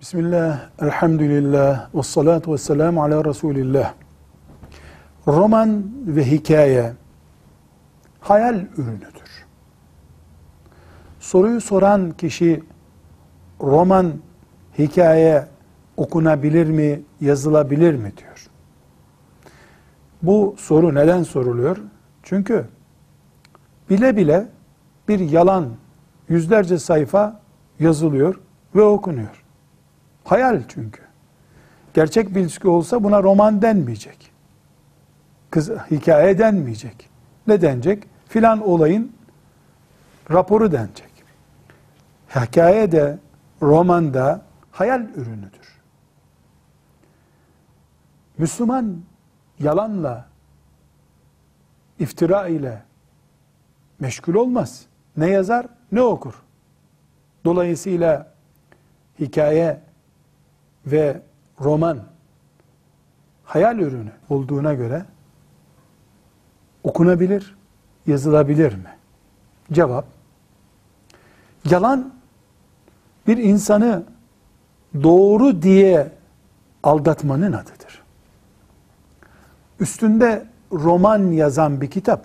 Bismillah, elhamdülillah, ve salatu ve selamu ala Resulillah. Roman ve hikaye hayal ürünüdür. Soruyu soran kişi roman, hikaye okunabilir mi, yazılabilir mi diyor. Bu soru neden soruluyor? Çünkü bile bile bir yalan yüzlerce sayfa yazılıyor ve okunuyor. Hayal çünkü. Gerçek bir ilişki olsa buna roman denmeyecek. Kız hikaye denmeyecek. Ne denecek? Filan olayın raporu denecek. Hikaye de roman da hayal ürünüdür. Müslüman yalanla, iftira ile meşgul olmaz. Ne yazar ne okur. Dolayısıyla hikaye ve roman hayal ürünü olduğuna göre okunabilir, yazılabilir mi? Cevap, yalan bir insanı doğru diye aldatmanın adıdır. Üstünde roman yazan bir kitap,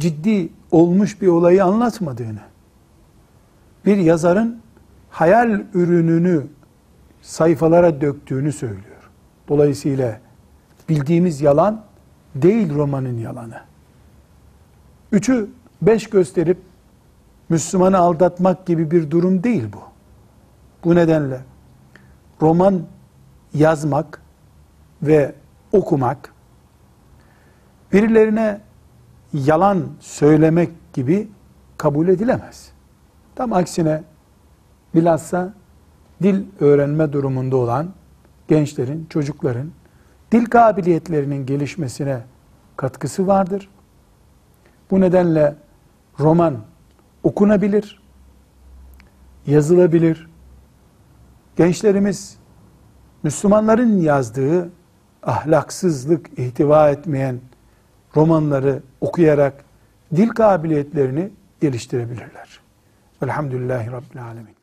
ciddi olmuş bir olayı anlatmadığını, bir yazarın hayal ürününü sayfalara döktüğünü söylüyor. Dolayısıyla bildiğimiz yalan değil romanın yalanı. Üçü beş gösterip Müslümanı aldatmak gibi bir durum değil bu. Bu nedenle roman yazmak ve okumak birilerine yalan söylemek gibi kabul edilemez. Tam aksine bilhassa dil öğrenme durumunda olan gençlerin, çocukların dil kabiliyetlerinin gelişmesine katkısı vardır. Bu nedenle roman okunabilir, yazılabilir. Gençlerimiz Müslümanların yazdığı ahlaksızlık ihtiva etmeyen romanları okuyarak dil kabiliyetlerini geliştirebilirler. Velhamdülillahi Rabbil Alemin.